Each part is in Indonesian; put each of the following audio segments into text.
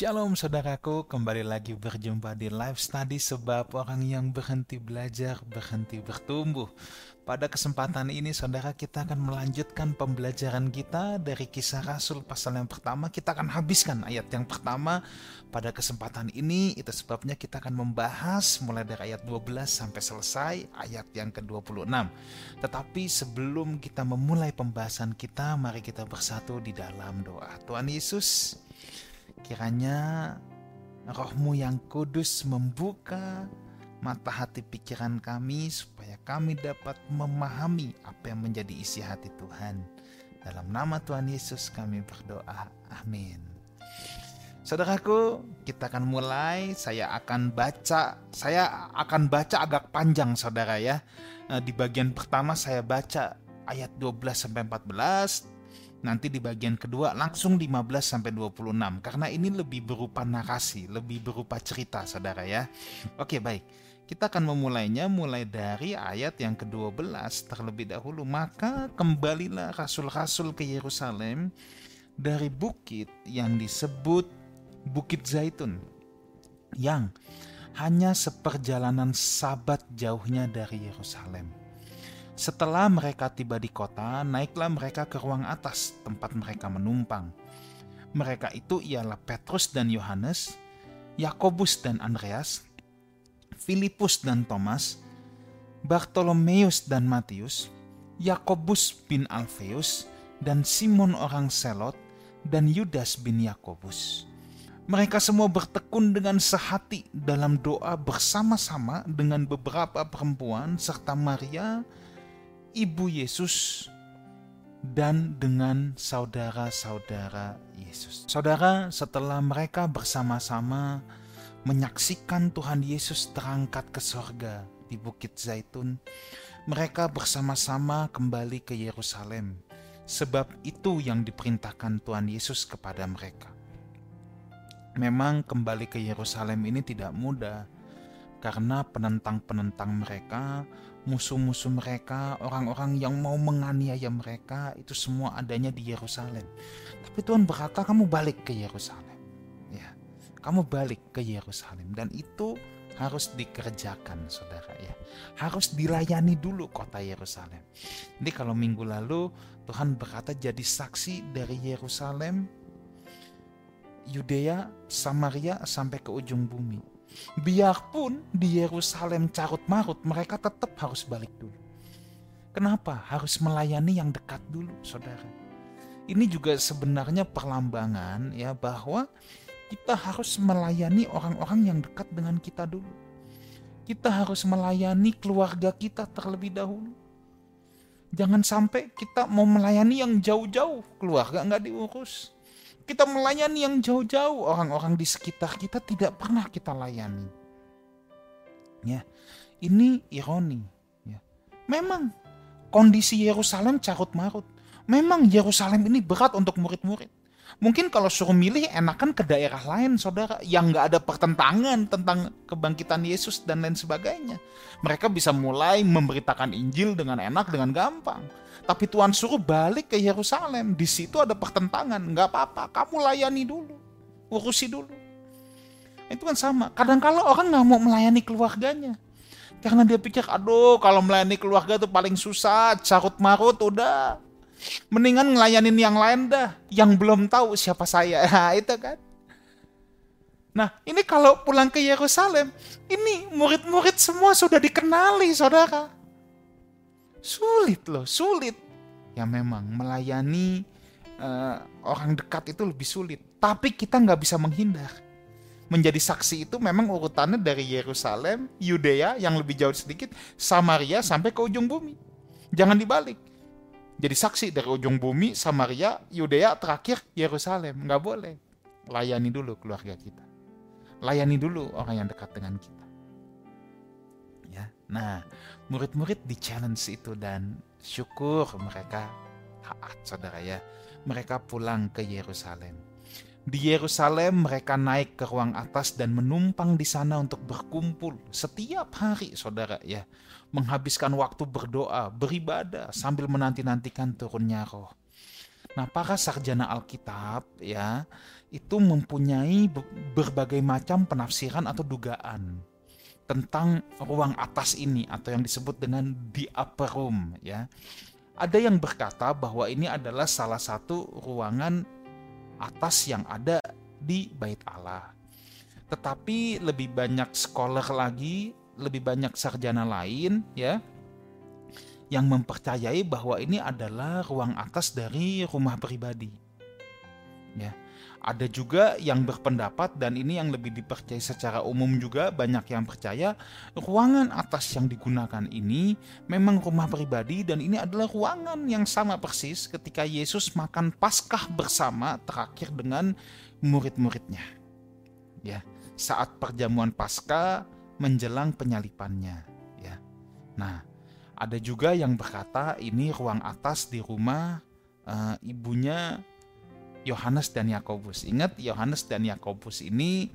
Shalom saudaraku, kembali lagi berjumpa di live study sebab orang yang berhenti belajar berhenti bertumbuh. Pada kesempatan ini saudara kita akan melanjutkan pembelajaran kita dari kisah Rasul pasal yang pertama. Kita akan habiskan ayat yang pertama pada kesempatan ini. Itu sebabnya kita akan membahas mulai dari ayat 12 sampai selesai ayat yang ke-26. Tetapi sebelum kita memulai pembahasan kita, mari kita bersatu di dalam doa. Tuhan Yesus, Kiranya rohmu yang kudus membuka mata hati pikiran kami supaya kami dapat memahami apa yang menjadi isi hati Tuhan. Dalam nama Tuhan Yesus kami berdoa. Amin. Saudaraku, kita akan mulai. Saya akan baca, saya akan baca agak panjang saudara ya. Eh, di bagian pertama saya baca ayat 12 sampai 14, Nanti di bagian kedua langsung 15 sampai 26 karena ini lebih berupa narasi, lebih berupa cerita Saudara ya. Oke, baik. Kita akan memulainya mulai dari ayat yang ke-12 terlebih dahulu. Maka kembalilah rasul-rasul ke Yerusalem dari bukit yang disebut Bukit Zaitun yang hanya seperjalanan sabat jauhnya dari Yerusalem setelah mereka tiba di kota, naiklah mereka ke ruang atas tempat mereka menumpang. Mereka itu ialah Petrus dan Yohanes, Yakobus dan Andreas, Filipus dan Thomas, Bartolomeus dan Matius, Yakobus bin Alfeus, dan Simon orang Selot, dan Yudas bin Yakobus. Mereka semua bertekun dengan sehati dalam doa bersama-sama dengan beberapa perempuan serta Maria, ibu Yesus dan dengan saudara-saudara Yesus. Saudara, setelah mereka bersama-sama menyaksikan Tuhan Yesus terangkat ke sorga di Bukit Zaitun, mereka bersama-sama kembali ke Yerusalem, sebab itu yang diperintahkan Tuhan Yesus kepada mereka. Memang kembali ke Yerusalem ini tidak mudah, karena penentang-penentang mereka musuh-musuh mereka, orang-orang yang mau menganiaya mereka, itu semua adanya di Yerusalem. Tapi Tuhan berkata, kamu balik ke Yerusalem. Kamu balik ke Yerusalem dan itu harus dikerjakan, saudara ya. Harus dilayani dulu kota Yerusalem. Jadi kalau minggu lalu Tuhan berkata jadi saksi dari Yerusalem, Yudea, Samaria sampai ke ujung bumi Biarpun di Yerusalem carut marut, mereka tetap harus balik dulu. Kenapa? Harus melayani yang dekat dulu, saudara. Ini juga sebenarnya perlambangan ya bahwa kita harus melayani orang-orang yang dekat dengan kita dulu. Kita harus melayani keluarga kita terlebih dahulu. Jangan sampai kita mau melayani yang jauh-jauh, keluarga nggak diurus kita melayani yang jauh-jauh, orang-orang di sekitar kita tidak pernah kita layani. Ya, ini ironi. Ya. Memang kondisi Yerusalem carut marut. Memang Yerusalem ini berat untuk murid-murid. Mungkin kalau suruh milih enakan ke daerah lain saudara yang nggak ada pertentangan tentang kebangkitan Yesus dan lain sebagainya. Mereka bisa mulai memberitakan Injil dengan enak, dengan gampang. Tapi Tuhan suruh balik ke Yerusalem. Di situ ada pertentangan. Nggak apa-apa. Kamu layani dulu. Urusi dulu. Itu kan sama. Kadang kala orang nggak mau melayani keluarganya. Karena dia pikir, aduh kalau melayani keluarga itu paling susah, carut marut, udah. Mendingan ngelayanin yang lain dah, yang belum tahu siapa saya. Nah, itu kan. Nah, ini kalau pulang ke Yerusalem, ini murid-murid semua sudah dikenali, saudara. Sulit loh, sulit. Ya memang melayani uh, orang dekat itu lebih sulit. Tapi kita nggak bisa menghindar. Menjadi saksi itu memang urutannya dari Yerusalem, Yudea yang lebih jauh sedikit, Samaria sampai ke ujung bumi. Jangan dibalik. Jadi saksi dari ujung bumi, Samaria, Yudea, terakhir Yerusalem. Nggak boleh. Layani dulu keluarga kita. Layani dulu orang yang dekat dengan kita. Ya, Nah, murid-murid di challenge itu dan syukur mereka taat saudara ya. Mereka pulang ke Yerusalem. Di Yerusalem mereka naik ke ruang atas dan menumpang di sana untuk berkumpul setiap hari, saudara ya. Menghabiskan waktu berdoa, beribadah sambil menanti-nantikan turunnya roh. Nah, para sarjana Alkitab ya, itu mempunyai berbagai macam penafsiran atau dugaan tentang ruang atas ini atau yang disebut dengan the upper room ya. Ada yang berkata bahwa ini adalah salah satu ruangan atas yang ada di Bait Allah. Tetapi lebih banyak scholar lagi, lebih banyak sarjana lain ya yang mempercayai bahwa ini adalah ruang atas dari rumah pribadi. Ya. Ada juga yang berpendapat dan ini yang lebih dipercaya secara umum juga banyak yang percaya ruangan atas yang digunakan ini memang rumah pribadi dan ini adalah ruangan yang sama persis ketika Yesus makan Paskah bersama terakhir dengan murid-muridnya. Ya, saat perjamuan Paskah menjelang penyalipannya, ya. Nah, ada juga yang berkata ini ruang atas di rumah uh, ibunya Yohanes dan Yakobus. Ingat Yohanes dan Yakobus ini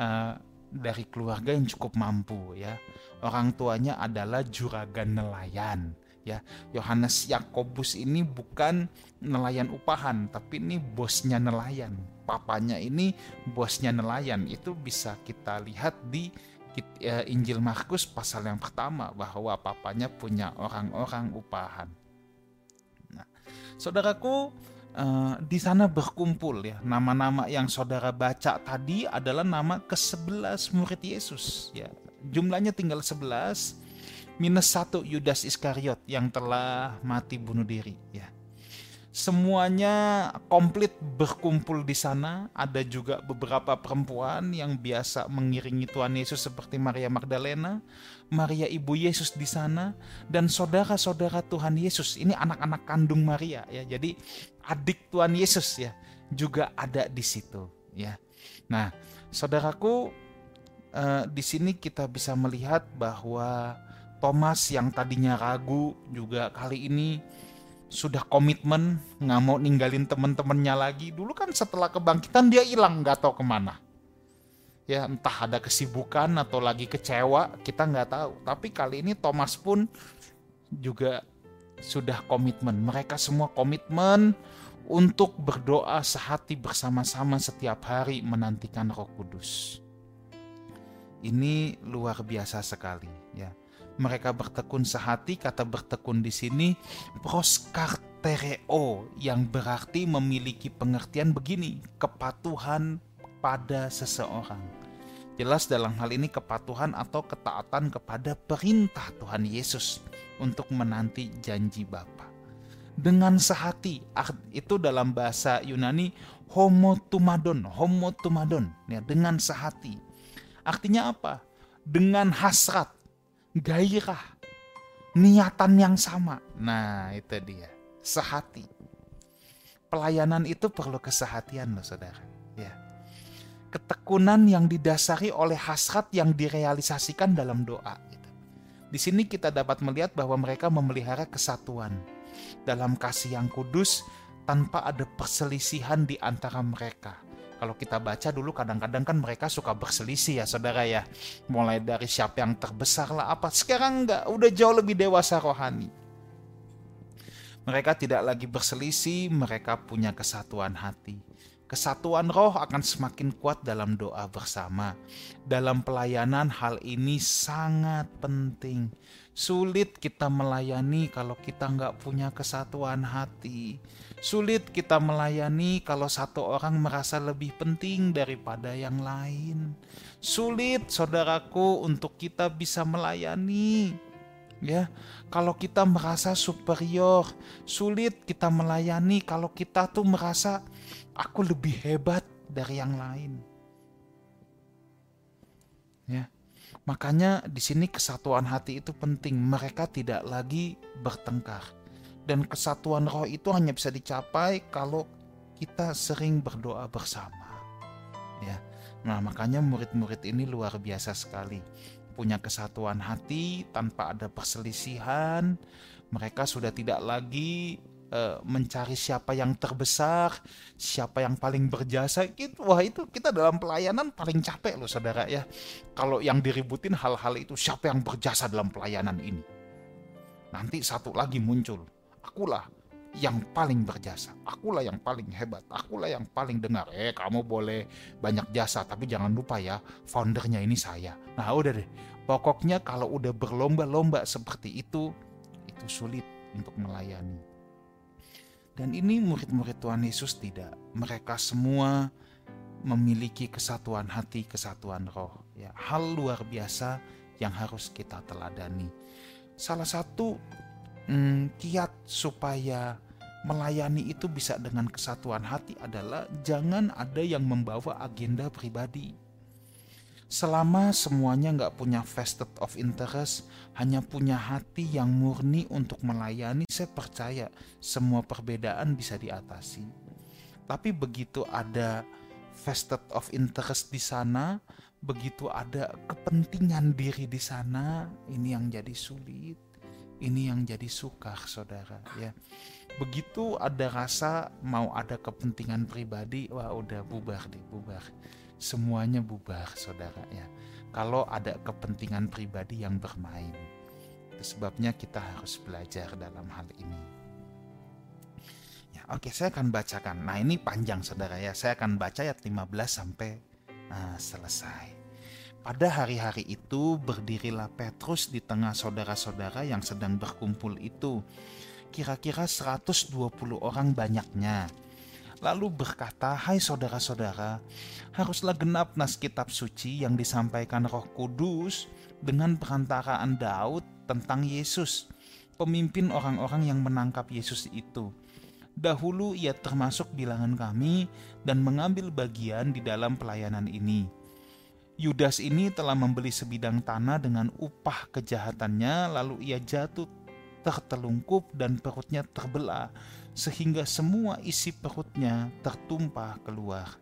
uh, dari keluarga yang cukup mampu ya. Orang tuanya adalah juragan nelayan ya. Yohanes Yakobus ini bukan nelayan upahan tapi ini bosnya nelayan. Papanya ini bosnya nelayan. Itu bisa kita lihat di Injil Markus pasal yang pertama bahwa papanya punya orang-orang upahan. Nah, saudaraku uh, di sana berkumpul ya nama-nama yang saudara baca tadi adalah nama ke-11 murid Yesus ya. Jumlahnya tinggal 11 minus satu Yudas Iskariot yang telah mati bunuh diri ya semuanya komplit berkumpul di sana. Ada juga beberapa perempuan yang biasa mengiringi Tuhan Yesus seperti Maria Magdalena, Maria ibu Yesus di sana, dan saudara-saudara Tuhan Yesus. Ini anak-anak kandung Maria ya. Jadi adik Tuhan Yesus ya juga ada di situ ya. Nah, saudaraku eh, di sini kita bisa melihat bahwa Thomas yang tadinya ragu juga kali ini sudah komitmen nggak mau ninggalin temen-temennya lagi. Dulu kan setelah kebangkitan dia hilang nggak tahu ke mana. Ya entah ada kesibukan atau lagi kecewa kita nggak tahu. Tapi kali ini Thomas pun juga sudah komitmen. Mereka semua komitmen untuk berdoa sehati bersama-sama setiap hari menantikan Roh Kudus. Ini luar biasa sekali ya mereka bertekun sehati, kata bertekun di sini proskartereo yang berarti memiliki pengertian begini, kepatuhan pada seseorang. Jelas dalam hal ini kepatuhan atau ketaatan kepada perintah Tuhan Yesus untuk menanti janji Bapa. Dengan sehati, itu dalam bahasa Yunani homotumadon, homotumadon, ya, dengan sehati. Artinya apa? Dengan hasrat, gairah, niatan yang sama. Nah, itu dia, sehati. Pelayanan itu perlu kesehatian loh saudara. Ya. Ketekunan yang didasari oleh hasrat yang direalisasikan dalam doa. Gitu. Di sini kita dapat melihat bahwa mereka memelihara kesatuan dalam kasih yang kudus tanpa ada perselisihan di antara mereka kalau kita baca dulu kadang-kadang kan mereka suka berselisih ya saudara ya. Mulai dari siapa yang terbesar lah apa. Sekarang enggak, udah jauh lebih dewasa rohani. Mereka tidak lagi berselisih, mereka punya kesatuan hati. Kesatuan roh akan semakin kuat dalam doa bersama. Dalam pelayanan hal ini sangat penting. Sulit kita melayani kalau kita nggak punya kesatuan hati. Sulit kita melayani kalau satu orang merasa lebih penting daripada yang lain. Sulit, saudaraku, untuk kita bisa melayani. Ya, kalau kita merasa superior, sulit kita melayani kalau kita tuh merasa aku lebih hebat dari yang lain. Ya, Makanya di sini kesatuan hati itu penting. Mereka tidak lagi bertengkar. Dan kesatuan roh itu hanya bisa dicapai kalau kita sering berdoa bersama. Ya. Nah, makanya murid-murid ini luar biasa sekali. Punya kesatuan hati tanpa ada perselisihan. Mereka sudah tidak lagi uh, mencari siapa yang terbesar, siapa yang paling berjasa. Gitu. Wah itu kita dalam pelayanan paling capek loh saudara ya. Kalau yang diributin hal-hal itu siapa yang berjasa dalam pelayanan ini. Nanti satu lagi muncul, akulah yang paling berjasa. Akulah yang paling hebat. Akulah yang paling dengar. Eh, kamu boleh banyak jasa, tapi jangan lupa ya, foundernya ini saya. Nah, udah deh. Pokoknya kalau udah berlomba-lomba seperti itu, itu sulit untuk melayani. Dan ini murid-murid Tuhan Yesus tidak. Mereka semua memiliki kesatuan hati, kesatuan roh. Ya, hal luar biasa yang harus kita teladani. Salah satu hmm, kiat supaya melayani itu bisa dengan kesatuan hati adalah jangan ada yang membawa agenda pribadi. Selama semuanya nggak punya vested of interest, hanya punya hati yang murni untuk melayani, saya percaya semua perbedaan bisa diatasi. Tapi begitu ada vested of interest di sana, begitu ada kepentingan diri di sana, ini yang jadi sulit ini yang jadi sukar saudara ya begitu ada rasa mau ada kepentingan pribadi wah udah bubar deh bubar semuanya bubar saudara ya. Kalau ada kepentingan pribadi yang bermain itu sebabnya kita harus belajar dalam hal ini. Ya oke saya akan bacakan. Nah ini panjang saudara ya. Saya akan baca ayat 15 sampai nah, selesai. Pada hari-hari itu berdirilah Petrus di tengah saudara-saudara yang sedang berkumpul itu. Kira-kira 120 orang banyaknya. Lalu berkata, "Hai saudara-saudara, haruslah genap nas kitab suci yang disampaikan Roh Kudus dengan perantaraan Daud tentang Yesus, pemimpin orang-orang yang menangkap Yesus itu." Dahulu ia termasuk bilangan kami dan mengambil bagian di dalam pelayanan ini Yudas ini telah membeli sebidang tanah dengan upah kejahatannya, lalu ia jatuh tertelungkup dan perutnya terbelah, sehingga semua isi perutnya tertumpah keluar.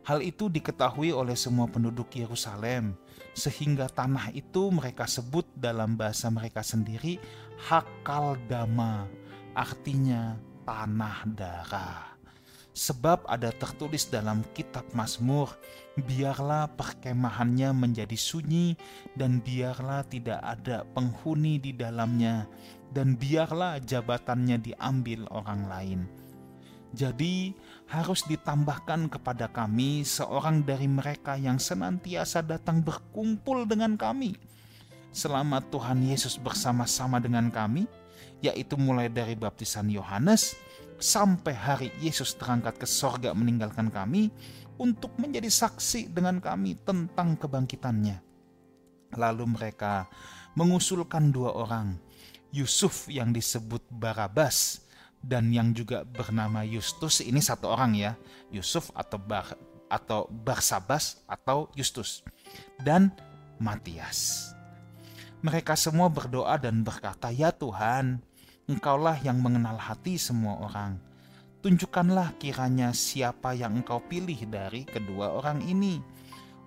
Hal itu diketahui oleh semua penduduk Yerusalem, sehingga tanah itu mereka sebut dalam bahasa mereka sendiri Hakal Dama, artinya tanah darah. Sebab ada tertulis dalam kitab Mazmur, biarlah perkemahannya menjadi sunyi dan biarlah tidak ada penghuni di dalamnya dan biarlah jabatannya diambil orang lain. Jadi harus ditambahkan kepada kami seorang dari mereka yang senantiasa datang berkumpul dengan kami. Selama Tuhan Yesus bersama-sama dengan kami, yaitu mulai dari baptisan Yohanes, sampai hari Yesus terangkat ke sorga meninggalkan kami untuk menjadi saksi dengan kami tentang kebangkitannya. Lalu mereka mengusulkan dua orang, Yusuf yang disebut Barabas dan yang juga bernama Justus. Ini satu orang ya, Yusuf atau Bar atau Barsabas atau Justus dan Matias. Mereka semua berdoa dan berkata, "Ya Tuhan, Engkaulah yang mengenal hati semua orang. Tunjukkanlah kiranya siapa yang engkau pilih dari kedua orang ini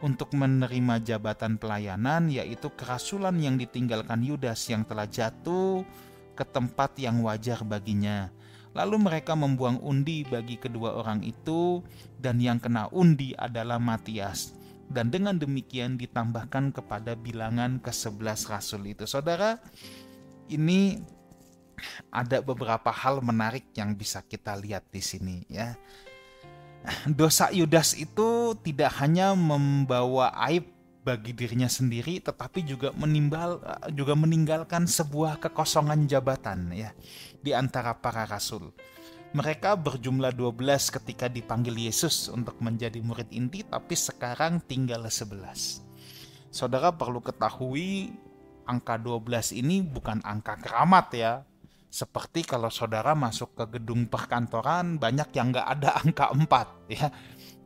untuk menerima jabatan pelayanan yaitu kerasulan yang ditinggalkan Yudas yang telah jatuh ke tempat yang wajar baginya. Lalu mereka membuang undi bagi kedua orang itu dan yang kena undi adalah Matias. Dan dengan demikian ditambahkan kepada bilangan ke-11 rasul itu. Saudara, ini ada beberapa hal menarik yang bisa kita lihat di sini ya. Dosa Yudas itu tidak hanya membawa aib bagi dirinya sendiri tetapi juga menimbal juga meninggalkan sebuah kekosongan jabatan ya di antara para rasul. Mereka berjumlah 12 ketika dipanggil Yesus untuk menjadi murid inti tapi sekarang tinggal 11. Saudara perlu ketahui angka 12 ini bukan angka keramat ya, seperti kalau saudara masuk ke gedung perkantoran banyak yang nggak ada angka 4 ya.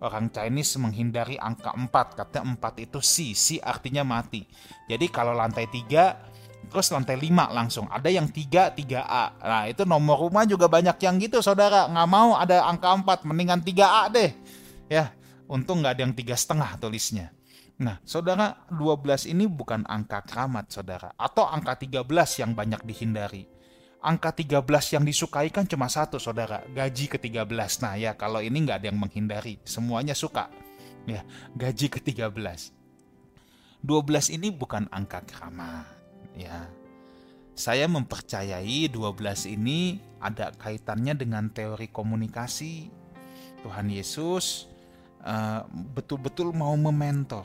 Orang Chinese menghindari angka 4, katanya 4 itu si, si artinya mati. Jadi kalau lantai 3 terus lantai 5 langsung. Ada yang 3, 3A. Nah itu nomor rumah juga banyak yang gitu saudara. Nggak mau ada angka 4, mendingan 3A deh. Ya, untung nggak ada yang tiga setengah tulisnya. Nah, saudara, 12 ini bukan angka keramat, saudara. Atau angka 13 yang banyak dihindari angka 13 yang disukai kan cuma satu saudara, gaji ke-13. Nah ya kalau ini nggak ada yang menghindari, semuanya suka. Ya, gaji ke-13. 12 ini bukan angka keramat. Ya, saya mempercayai 12 ini ada kaitannya dengan teori komunikasi. Tuhan Yesus eh, betul-betul uh, mau mementor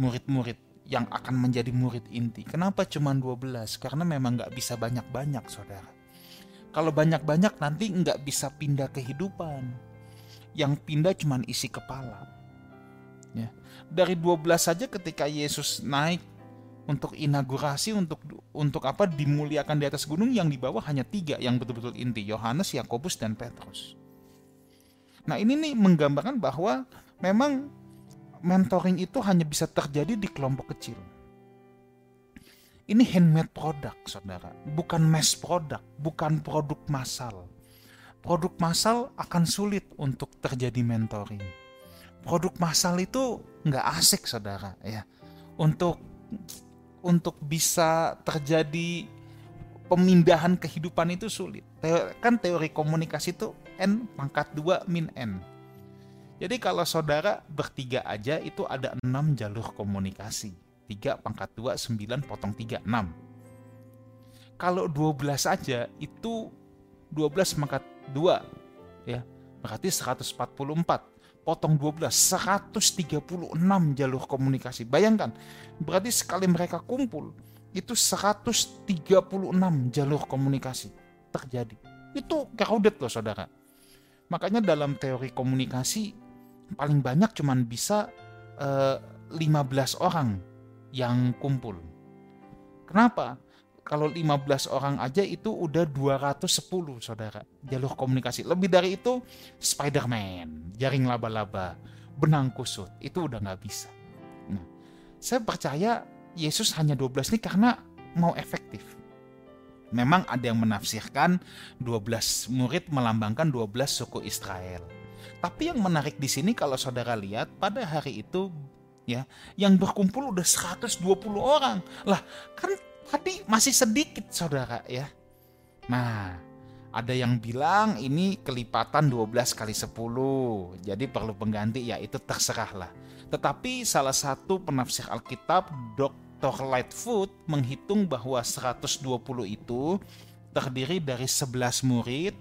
murid-murid yang akan menjadi murid inti. Kenapa cuma 12? Karena memang nggak bisa banyak-banyak, saudara. Kalau banyak-banyak nanti nggak bisa pindah kehidupan. Yang pindah cuma isi kepala. Ya. Dari 12 saja ketika Yesus naik untuk inaugurasi untuk untuk apa dimuliakan di atas gunung yang di bawah hanya tiga yang betul-betul inti Yohanes, Yakobus dan Petrus. Nah ini nih menggambarkan bahwa memang mentoring itu hanya bisa terjadi di kelompok kecil. Ini handmade produk, saudara, bukan mass product, bukan produk massal. Produk massal akan sulit untuk terjadi mentoring. Produk massal itu nggak asik, saudara, ya. Untuk untuk bisa terjadi pemindahan kehidupan itu sulit. kan teori komunikasi itu N pangkat 2 min N jadi kalau saudara bertiga aja itu ada enam jalur komunikasi. 3 pangkat 2, 9 potong 3, 6. Kalau 12 aja itu 12 pangkat 2 ya. Berarti 144 potong 12 136 jalur komunikasi. Bayangkan, berarti sekali mereka kumpul itu 136 jalur komunikasi terjadi. Itu crowded loh saudara. Makanya dalam teori komunikasi paling banyak cuman bisa uh, eh, 15 orang yang kumpul. Kenapa? Kalau 15 orang aja itu udah 210 saudara jalur komunikasi. Lebih dari itu Spider-Man, jaring laba-laba, benang kusut, itu udah nggak bisa. Nah, saya percaya Yesus hanya 12 ini karena mau efektif. Memang ada yang menafsirkan 12 murid melambangkan 12 suku Israel tapi yang menarik di sini kalau saudara lihat pada hari itu ya yang berkumpul udah 120 orang. Lah, kan tadi masih sedikit saudara ya. Nah, ada yang bilang ini kelipatan 12 kali 10. Jadi perlu pengganti ya itu terserah lah. Tetapi salah satu penafsir Alkitab Dr. Lightfoot menghitung bahwa 120 itu terdiri dari 11 murid,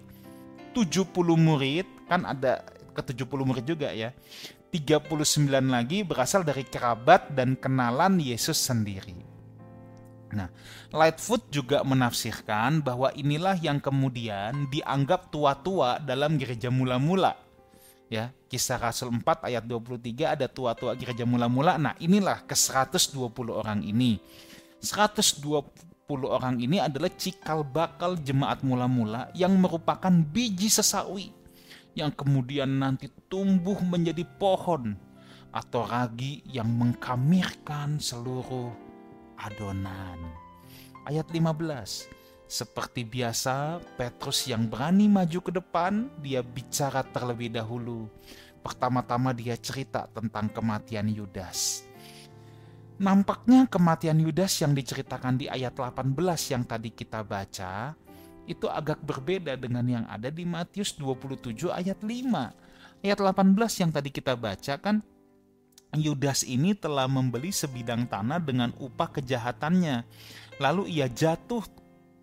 70 murid, kan ada ke 70 murid juga ya. 39 lagi berasal dari kerabat dan kenalan Yesus sendiri. Nah, Lightfoot juga menafsirkan bahwa inilah yang kemudian dianggap tua-tua dalam gereja mula-mula. Ya, kisah Rasul 4 ayat 23 ada tua-tua gereja mula-mula. Nah, inilah ke 120 orang ini. 120 orang ini adalah cikal bakal jemaat mula-mula yang merupakan biji sesawi yang kemudian nanti tumbuh menjadi pohon atau ragi yang mengkamirkan seluruh adonan. Ayat 15. Seperti biasa, Petrus yang berani maju ke depan, dia bicara terlebih dahulu. Pertama-tama dia cerita tentang kematian Yudas. Nampaknya kematian Yudas yang diceritakan di ayat 18 yang tadi kita baca itu agak berbeda dengan yang ada di Matius 27 ayat 5. Ayat 18 yang tadi kita baca kan Yudas ini telah membeli sebidang tanah dengan upah kejahatannya. Lalu ia jatuh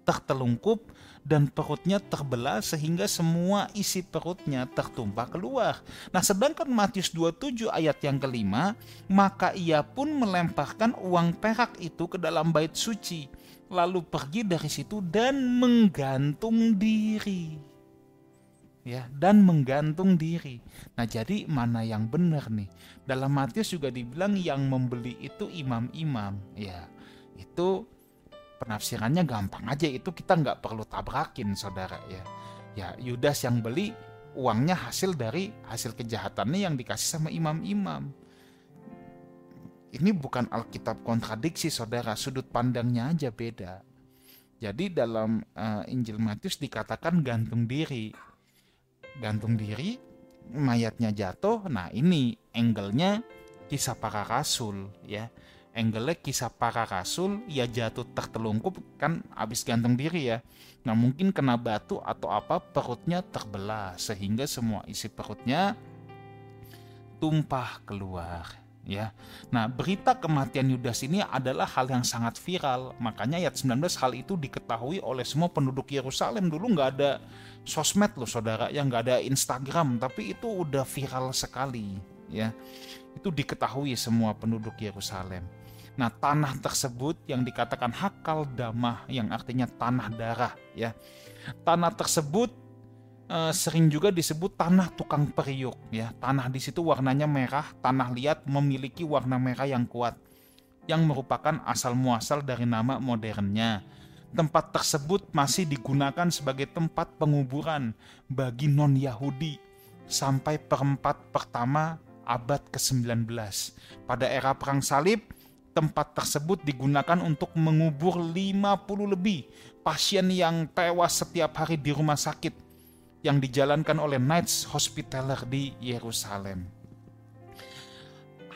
tertelungkup dan perutnya terbelah sehingga semua isi perutnya tertumpah keluar. Nah sedangkan Matius 27 ayat yang kelima, maka ia pun melemparkan uang perak itu ke dalam bait suci lalu pergi dari situ dan menggantung diri. Ya, dan menggantung diri. Nah, jadi mana yang benar nih? Dalam Matius juga dibilang yang membeli itu imam-imam. Ya, itu penafsirannya gampang aja. Itu kita nggak perlu tabrakin, saudara ya. Ya, Yudas yang beli uangnya hasil dari hasil kejahatannya yang dikasih sama imam-imam ini bukan Alkitab kontradiksi saudara, sudut pandangnya aja beda. Jadi dalam uh, Injil Matius dikatakan gantung diri. Gantung diri, mayatnya jatuh. Nah, ini angle-nya kisah para rasul ya. Angle kisah para rasul, ia jatuh tertelungkup kan habis gantung diri ya. Nah mungkin kena batu atau apa perutnya terbelah sehingga semua isi perutnya tumpah keluar ya. Nah, berita kematian Yudas ini adalah hal yang sangat viral. Makanya ayat 19 hal itu diketahui oleh semua penduduk Yerusalem. Dulu nggak ada sosmed loh saudara, yang nggak ada Instagram, tapi itu udah viral sekali ya. Itu diketahui semua penduduk Yerusalem. Nah, tanah tersebut yang dikatakan Hakal Damah yang artinya tanah darah ya. Tanah tersebut uh, sering juga disebut tanah tukang periuk ya. Tanah di situ warnanya merah, tanah liat memiliki warna merah yang kuat yang merupakan asal muasal dari nama modernnya. Tempat tersebut masih digunakan sebagai tempat penguburan bagi non-Yahudi sampai perempat pertama abad ke-19. Pada era Perang Salib, tempat tersebut digunakan untuk mengubur 50 lebih pasien yang tewas setiap hari di rumah sakit yang dijalankan oleh Knights Hospitaller di Yerusalem.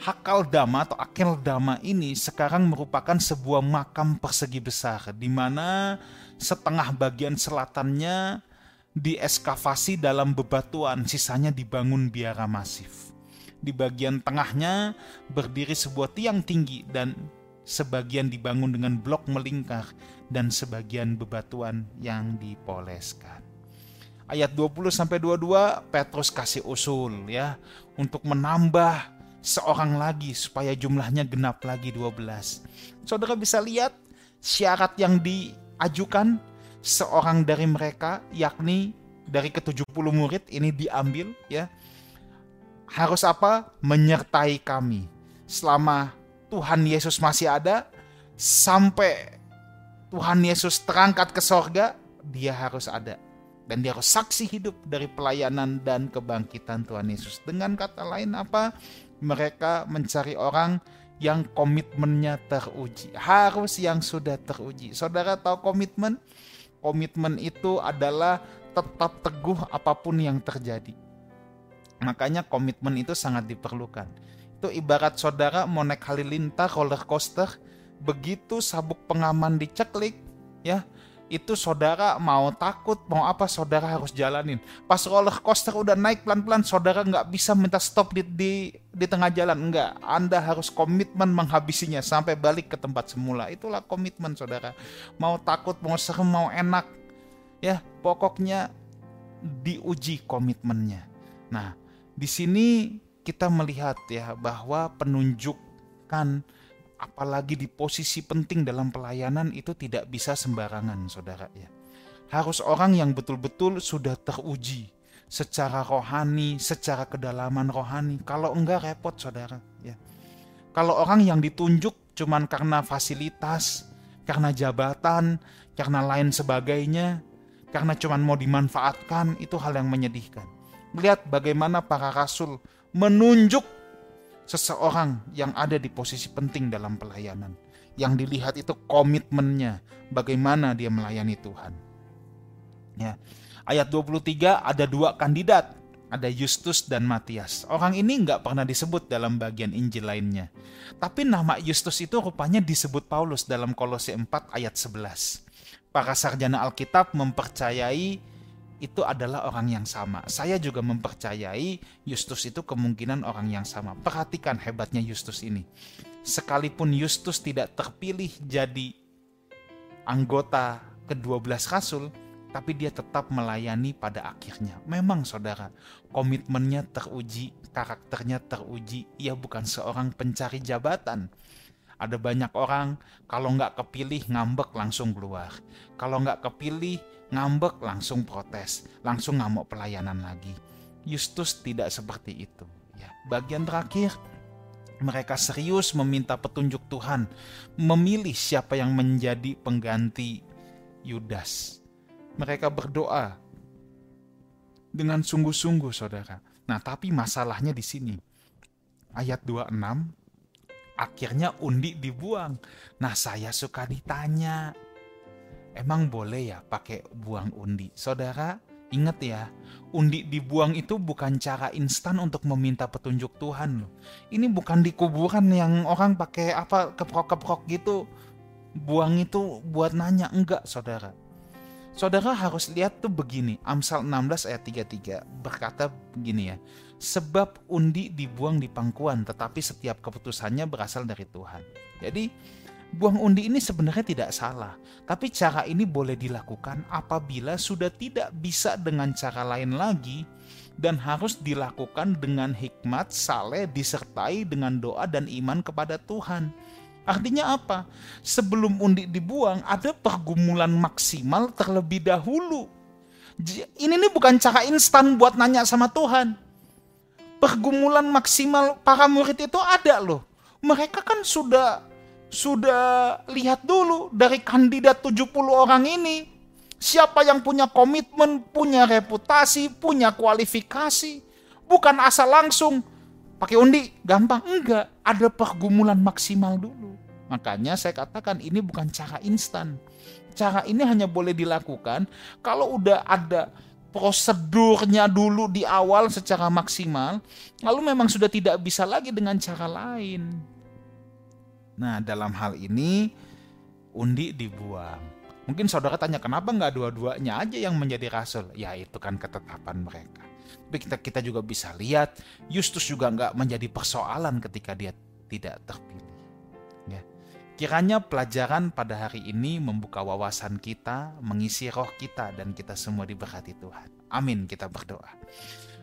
Hakal Dama atau Akel Dama ini sekarang merupakan sebuah makam persegi besar di mana setengah bagian selatannya dieskavasi dalam bebatuan, sisanya dibangun biara masif. Di bagian tengahnya berdiri sebuah tiang tinggi dan sebagian dibangun dengan blok melingkar dan sebagian bebatuan yang dipoleskan. Ayat 20 sampai 22 Petrus kasih usul ya untuk menambah seorang lagi supaya jumlahnya genap lagi 12. Saudara bisa lihat syarat yang diajukan seorang dari mereka yakni dari ke-70 murid ini diambil ya harus apa? Menyertai kami. Selama Tuhan Yesus masih ada, sampai Tuhan Yesus terangkat ke sorga, dia harus ada. Dan dia harus saksi hidup dari pelayanan dan kebangkitan Tuhan Yesus. Dengan kata lain apa? Mereka mencari orang yang komitmennya teruji. Harus yang sudah teruji. Saudara tahu komitmen? Komitmen itu adalah tetap teguh apa pun yang terjadi Makanya komitmen itu sangat diperlukan. Itu ibarat saudara mau naik halilintar roller coaster, begitu sabuk pengaman diceklik, ya itu saudara mau takut mau apa saudara harus jalanin. Pas roller coaster udah naik pelan-pelan, saudara nggak bisa minta stop di, di di tengah jalan, enggak. Anda harus komitmen menghabisinya sampai balik ke tempat semula. Itulah komitmen saudara. Mau takut, mau serem, mau enak, ya pokoknya diuji komitmennya. Nah, di sini kita melihat ya bahwa penunjukan apalagi di posisi penting dalam pelayanan itu tidak bisa sembarangan saudara ya. Harus orang yang betul-betul sudah teruji secara rohani, secara kedalaman rohani. Kalau enggak repot saudara ya. Kalau orang yang ditunjuk cuman karena fasilitas, karena jabatan, karena lain sebagainya, karena cuman mau dimanfaatkan, itu hal yang menyedihkan. Melihat bagaimana para rasul menunjuk seseorang yang ada di posisi penting dalam pelayanan. Yang dilihat itu komitmennya, bagaimana dia melayani Tuhan. Ya. Ayat 23 ada dua kandidat, ada Justus dan Matias. Orang ini nggak pernah disebut dalam bagian Injil lainnya. Tapi nama Justus itu rupanya disebut Paulus dalam Kolose 4 ayat 11. Para sarjana Alkitab mempercayai itu adalah orang yang sama. Saya juga mempercayai Justus itu kemungkinan orang yang sama. Perhatikan hebatnya Justus ini. Sekalipun Justus tidak terpilih jadi anggota ke-12 rasul, tapi dia tetap melayani pada akhirnya. Memang saudara, komitmennya teruji, karakternya teruji. Ia bukan seorang pencari jabatan. Ada banyak orang kalau nggak kepilih ngambek langsung keluar. Kalau nggak kepilih ngambek langsung protes, langsung ngamuk pelayanan lagi. Justus tidak seperti itu. Ya, bagian terakhir mereka serius meminta petunjuk Tuhan, memilih siapa yang menjadi pengganti Yudas. Mereka berdoa dengan sungguh-sungguh, saudara. Nah, tapi masalahnya di sini. Ayat 26, akhirnya undi dibuang. Nah, saya suka ditanya, Emang boleh ya pakai buang undi? Saudara, Ingat ya, undi dibuang itu bukan cara instan untuk meminta petunjuk Tuhan loh. Ini bukan di kuburan yang orang pakai apa keprok-keprok gitu. Buang itu buat nanya enggak, Saudara. Saudara harus lihat tuh begini, Amsal 16 ayat 33 berkata begini ya. Sebab undi dibuang di pangkuan, tetapi setiap keputusannya berasal dari Tuhan. Jadi buang undi ini sebenarnya tidak salah, tapi cara ini boleh dilakukan apabila sudah tidak bisa dengan cara lain lagi dan harus dilakukan dengan hikmat, saleh, disertai dengan doa dan iman kepada Tuhan. Artinya apa? Sebelum undi dibuang, ada pergumulan maksimal terlebih dahulu. Ini nih bukan cara instan buat nanya sama Tuhan. Pergumulan maksimal para murid itu ada loh. Mereka kan sudah sudah lihat dulu dari kandidat 70 orang ini. Siapa yang punya komitmen, punya reputasi, punya kualifikasi. Bukan asal langsung pakai undi gampang enggak ada pergumulan maksimal dulu makanya saya katakan ini bukan cara instan cara ini hanya boleh dilakukan kalau udah ada prosedurnya dulu di awal secara maksimal lalu memang sudah tidak bisa lagi dengan cara lain nah dalam hal ini undi dibuang mungkin saudara tanya kenapa nggak dua-duanya aja yang menjadi rasul ya itu kan ketetapan mereka tapi kita, kita juga bisa lihat Justus juga nggak menjadi persoalan ketika dia tidak terpilih. Ya. Kiranya pelajaran pada hari ini membuka wawasan kita, mengisi roh kita, dan kita semua diberkati Tuhan. Amin, kita berdoa.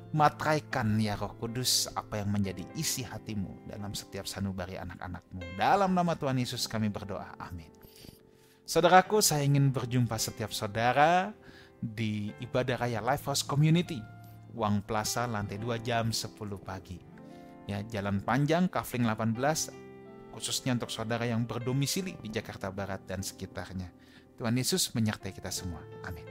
Matraikan ya roh kudus apa yang menjadi isi hatimu dalam setiap sanubari anak-anakmu. Dalam nama Tuhan Yesus kami berdoa. Amin. Saudaraku, saya ingin berjumpa setiap saudara di ibadah raya Lifehouse Community Uang Plaza lantai 2 jam 10 pagi. Ya, jalan panjang Kafling 18 khususnya untuk saudara yang berdomisili di Jakarta Barat dan sekitarnya. Tuhan Yesus menyertai kita semua. Amin.